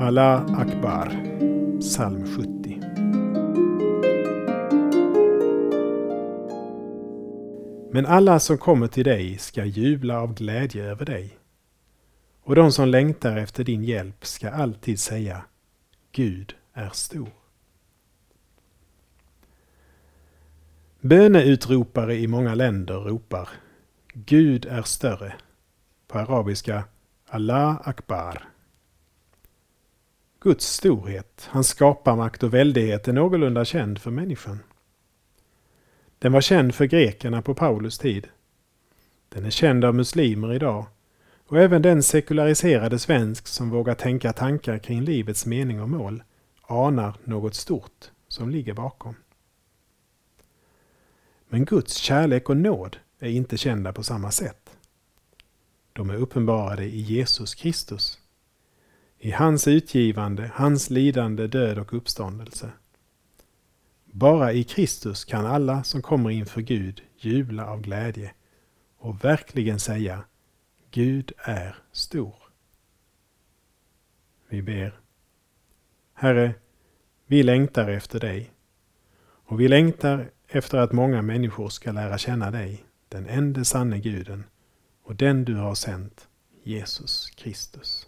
Allah Akbar, psalm 70. Men alla som kommer till dig ska jubla av glädje över dig. Och de som längtar efter din hjälp ska alltid säga Gud är stor. Böneutropare i många länder ropar Gud är större. På arabiska Allah Akbar. Guds storhet, hans skaparmakt och väldighet är någorlunda känd för människan. Den var känd för grekerna på Paulus tid. Den är känd av muslimer idag och även den sekulariserade svensk som vågar tänka tankar kring livets mening och mål anar något stort som ligger bakom. Men Guds kärlek och nåd är inte kända på samma sätt. De är uppenbarade i Jesus Kristus. I hans utgivande, hans lidande, död och uppståndelse. Bara i Kristus kan alla som kommer inför Gud jubla av glädje och verkligen säga Gud är stor. Vi ber. Herre, vi längtar efter dig och vi längtar efter att många människor ska lära känna dig, den enda sanne guden och den du har sänt, Jesus Kristus.